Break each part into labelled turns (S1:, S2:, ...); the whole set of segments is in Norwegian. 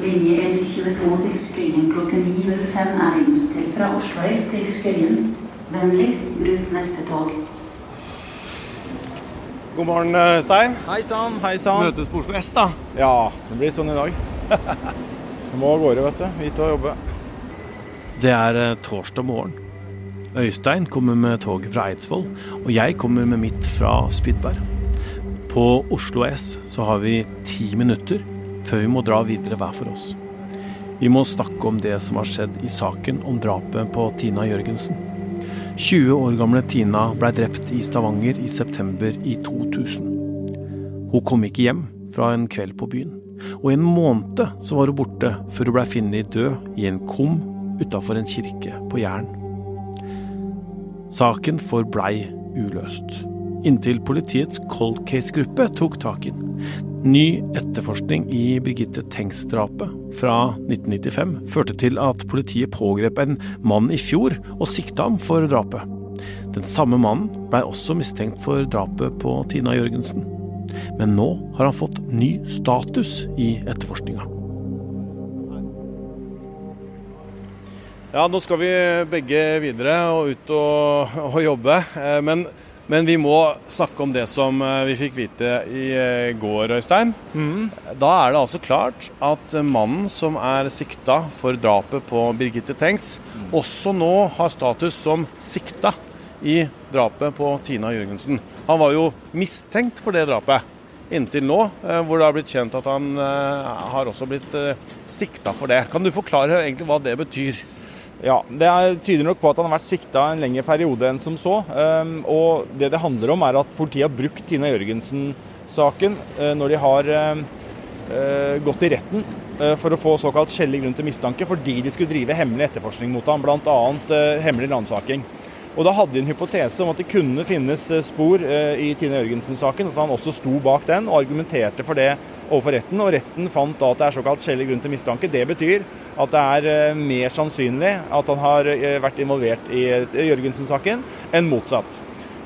S1: Linje L22 til Skøyen klokken 9.05 er innstilt fra Oslo S til Skøyen. Vennligst bruk neste tog.
S2: God morgen, eh, Stein.
S3: Hei sann, hei sann.
S2: Møtes på Oslo S, da.
S3: Ja, det blir sånn i dag. Vi må av gårde, vet du. Hit og jobbe.
S4: Det er eh, torsdag morgen. Øystein kommer med toget fra Eidsvoll, og jeg kommer med mitt fra Spydberg. På Oslo S så har vi ti minutter før vi må dra videre hver for oss. Vi må snakke om det som har skjedd i saken om drapet på Tina Jørgensen. 20 år gamle Tina blei drept i Stavanger i september i 2000. Hun kom ikke hjem fra en kveld på byen, og i en måned så var hun borte før hun blei funnet død i en kum utafor en kirke på Jæren. Saken forblei uløst, inntil politiets cold case-gruppe tok tak i den. Ny etterforskning i Birgitte Tengs-drapet fra 1995 førte til at politiet pågrep en mann i fjor og sikta ham for drapet. Den samme mannen blei også mistenkt for drapet på Tina Jørgensen. Men nå har han fått ny status i etterforskninga.
S2: Ja, nå skal vi begge videre og ut og, og jobbe. Eh, Men, men vi må snakke om det som eh, vi fikk vite i eh, går, Øystein. Da er det altså klart at mannen som er sikta for drapet på Birgitte Tengs, også nå har status som sikta i drapet på Tina Jørgensen. Han var jo mistenkt for det drapet inntil nå, eh, hvor det har blitt kjent at han har også blitt sikta for det. Kan du forklare egentlig hva det betyr?
S3: Ja, Det er, tyder nok på at han har vært sikta en lengre periode enn som så. Um, og Det det handler om, er at politiet har brukt Tina Jørgensen-saken uh, når de har um, uh, gått i retten uh, for å få såkalt skjellig grunn til mistanke, fordi de skulle drive hemmelig etterforskning mot ham, bl.a. Hemmelig ransaking. Og Da hadde de en hypotese om at det kunne finnes uh, spor uh, i Tine Jørgensen-saken, at han også sto bak den og argumenterte for det overfor retten. Og retten fant da at det er såkalt skjellig grunn til mistanke. Det betyr at det er eh, mer sannsynlig at han har eh, vært involvert i eh, Jørgensen-saken, enn motsatt.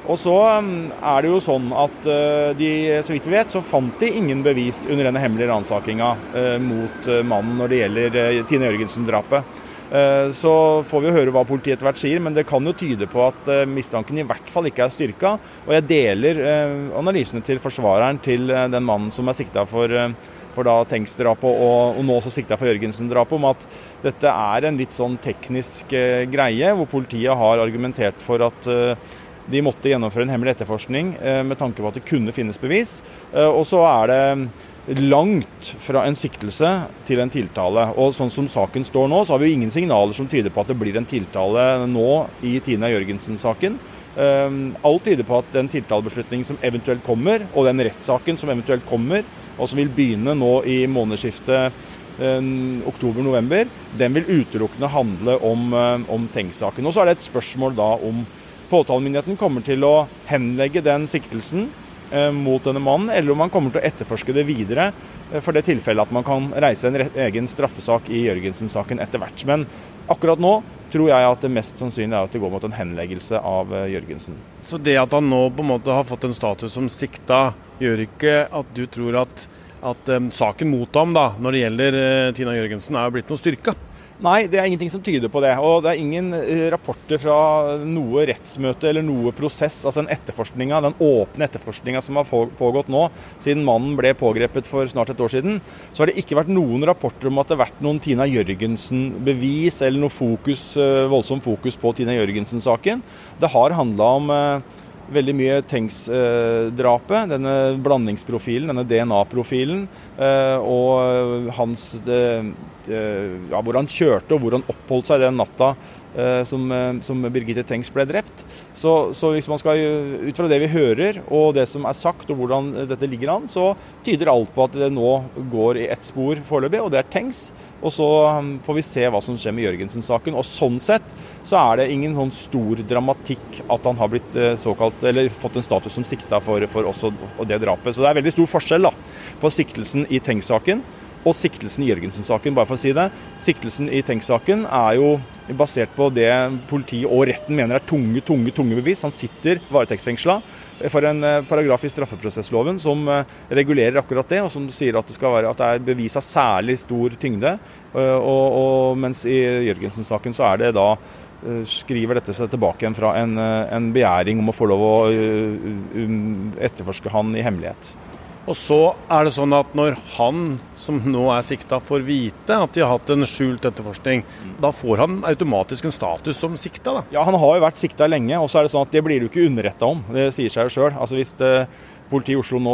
S3: Og så mm, er det jo sånn at eh, de, så vidt vi vet, så fant de ingen bevis under denne hemmelige ransakinga eh, mot eh, mannen når det gjelder eh, Tine Jørgensen-drapet. Eh, Så får vi høre hva politiet etter hvert sier, men det kan jo tyde på at eh, mistanken i hvert fall ikke er styrka. Og jeg deler eh, analysene til forsvareren til den mannen som er sikta for, for da Tengs-drapet og, og nå også sikta for Jørgensen-drapet, om at dette er en litt sånn teknisk greie, hvor politiet har argumentert for at de måtte gjennomføre en hemmelig etterforskning med tanke på at det kunne finnes bevis. Og så er det langt fra en siktelse til en tiltale. Og sånn som saken står nå, så har vi jo ingen signaler som tyder på at det blir en tiltale nå i Tina Jørgensen-saken. Eh, Alt tyder på at den tiltalebeslutningen som eventuelt kommer, og den rettssaken som eventuelt kommer, og som vil begynne nå i månedsskiftet eh, oktober-november, den vil utelukkende handle om, eh, om Tengs-saken. Og så er det et spørsmål da om påtalemyndigheten kommer til å henlegge den siktelsen mot denne mannen, eller om man kommer til å etterforske det videre eh, for det tilfellet at man kan reise en egen straffesak i Jørgensen-saken etter hvert. Men akkurat nå tror jeg at det mest sannsynlige er at det går mot en henleggelse av eh, Jørgensen.
S2: Så det at han nå på en måte har fått en status som sikta, gjør ikke at du tror at, at um, saken mot ham da, når det gjelder uh, Tina Jørgensen, er blitt noe styrka?
S3: Nei, det er ingenting som tyder på det. Og det er ingen eh, rapporter fra noe rettsmøte eller noe prosess. Altså den etterforskninga, den åpne etterforskninga som har pågått nå, siden mannen ble pågrepet for snart et år siden, så har det ikke vært noen rapporter om at det har vært noen Tina Jørgensen-bevis eller noe fokus, eh, voldsom fokus på Tina Jørgensen-saken. Det har handla om eh, veldig mye Tengs-drapet, denne blandingsprofilen, denne DNA-profilen, og hans eh, eh, ja, hvor han kjørte og hvor han oppholdt seg den natta eh, som, eh, som Birgitte Tengs ble drept. Så, så hvis man skal, eh, ut fra det vi hører og det som er sagt og hvordan eh, dette ligger an, så tyder alt på at det nå går i ett spor foreløpig, og det er Tengs. Og så um, får vi se hva som skjer med Jørgensen-saken. Og sånn sett så er det ingen sånn stor dramatikk at han har blitt eh, såkalt, eller fått en status som sikta for, for også og det drapet. Så det er veldig stor forskjell da, på siktelsen i Tengs-saken og siktelsen i Jørgensen-saken, bare for å si det. Siktelsen i Tengs-saken er jo basert på det politiet og retten mener er tunge, tunge tunge bevis. Han sitter varetektsfengsla. for en eh, paragraf i straffeprosessloven som eh, regulerer akkurat det, og som sier at det, skal være, at det er bevis av særlig stor tyngde. Og, og mens i Jørgensen-saken så er det da skriver dette seg tilbake igjen fra en, en begjæring om å få lov å etterforske han i hemmelighet.
S2: Og så er det sånn at når han som nå er sikta får vite at de har hatt en skjult etterforskning, da får han automatisk en status som sikta? da?
S3: Ja, han har jo vært sikta lenge, og så er det sånn at det blir du ikke underretta om. Det sier seg jo sjøl. Altså hvis det, Politiet i Oslo nå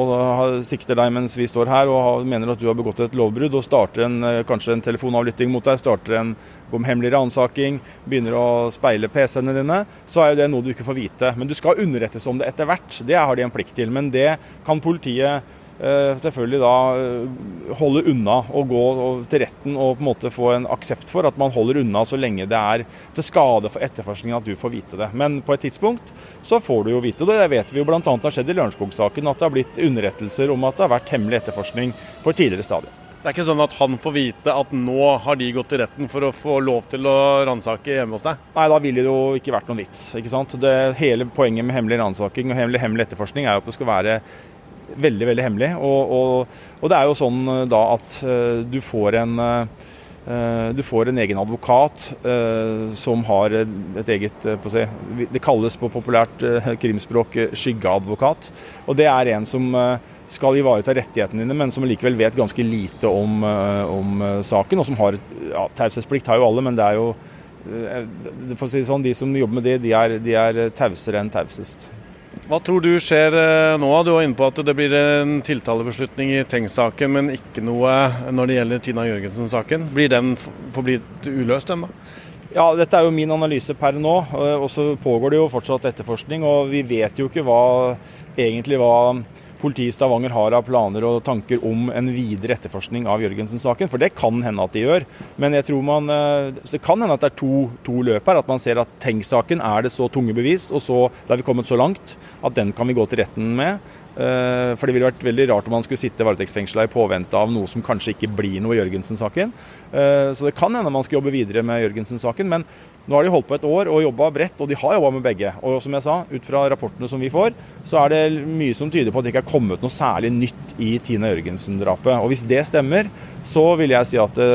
S3: sikter deg mens vi står her og mener at du har begått et lovbrudd, og starter en, eh, kanskje en telefonavlytting mot deg, starter en om hemmelig ransaking, begynner å speile PC-ene dine, så er jo det noe du ikke får vite. Men du skal underrettes om det etter hvert. Det har de en plikt til. Men det kan politiet Eh, selvfølgelig da eh, holde unna og gå til retten og på en måte få en aksept for at man holder unna så lenge det er til skade for etterforskningen at du får vite det. Men på et tidspunkt så får du jo vite det. Det vet vi jo bl.a. har skjedd i Lørenskog-saken, at det har blitt underrettelser om at det har vært hemmelig etterforskning på et tidligere stadium.
S2: Det er ikke sånn at han får vite at nå har de gått til retten for å få lov til å ransake hjemme hos deg?
S3: Nei, da ville det jo ikke vært noen vits. ikke sant? Det Hele poenget med hemmelig ransaking og hemmelig, hemmelig etterforskning er jo at det skal være veldig, veldig hemmelig. Og, og, og, det er jo sånn eh, da at uh, du får en uh, du får en egen advokat som har et eget si, Det kalles på populært krimspråk skyggeadvokat. Og det er en som skal ivareta rettighetene dine, men som likevel vet ganske lite om, om saken. Og som har ja, Taushetsplikt har jo alle, men det er jo for å si det sånn, De som jobber med det, de er, de er tausere enn tausest.
S2: Hva tror du skjer eh, nå? Du var inne på at det blir en tiltalebeslutning i Tengs-saken, men ikke noe når det gjelder Tina Jørgensen-saken. Blir den forblitt uløst ennå?
S3: Ja, Dette er jo min analyse per nå. Eh, og så pågår det jo fortsatt etterforskning. Og vi vet jo ikke hva, egentlig hva politiet i Stavanger har av planer og tanker om en videre etterforskning av Jørgensen-saken. For det kan hende at de gjør. Men jeg tror man, eh, det kan hende at det er to, to løp her. At man ser at Tengs-saken er det så tunge bevis, og så da er vi kommet så langt at den kan vi gå til retten med. Eh, for det ville vært veldig rart om man skulle sitte varetektsfengsla i påvente av noe som kanskje ikke blir noe i Jørgensen-saken. Eh, så det kan hende man skal jobbe videre med Jørgensen-saken. Men nå har de holdt på et år og jobba bredt, og de har jobba med begge. Og som jeg sa, ut fra rapportene som vi får, så er det mye som tyder på at det ikke er kommet noe særlig nytt i Tina Jørgensen-drapet. Og hvis det stemmer, så vil jeg si at det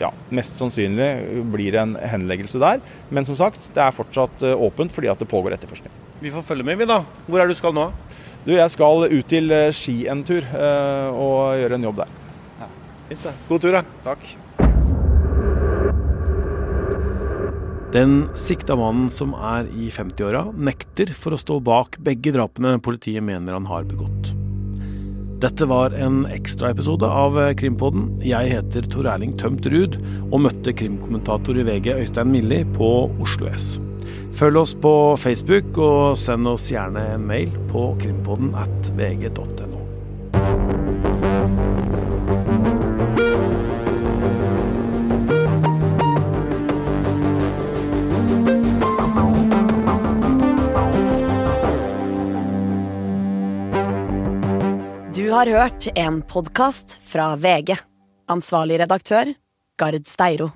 S3: ja, mest sannsynlig blir en henleggelse der. Men som sagt, det er fortsatt eh, åpent fordi at det pågår etterforskning.
S2: Vi får følge med, vi da. Hvor er du skal nå?
S3: Du, jeg skal ut til eh, Ski en tur eh, og gjøre en jobb der.
S2: Ja. Fint, det. God tur, da.
S3: Takk.
S4: Den sikta mannen som er i 50-åra, nekter for å stå bak begge drapene politiet mener han har begått. Dette var en ekstraepisode av Krimpodden. Jeg heter Tor Erling Tømt Ruud og møtte krimkommentator i VG Øystein Milli på Oslo S. Følg oss på Facebook, og send oss gjerne en mail på krimpodden at vg.no.
S5: Du har hørt en podkast fra VG. Ansvarlig redaktør, Gard Steiro.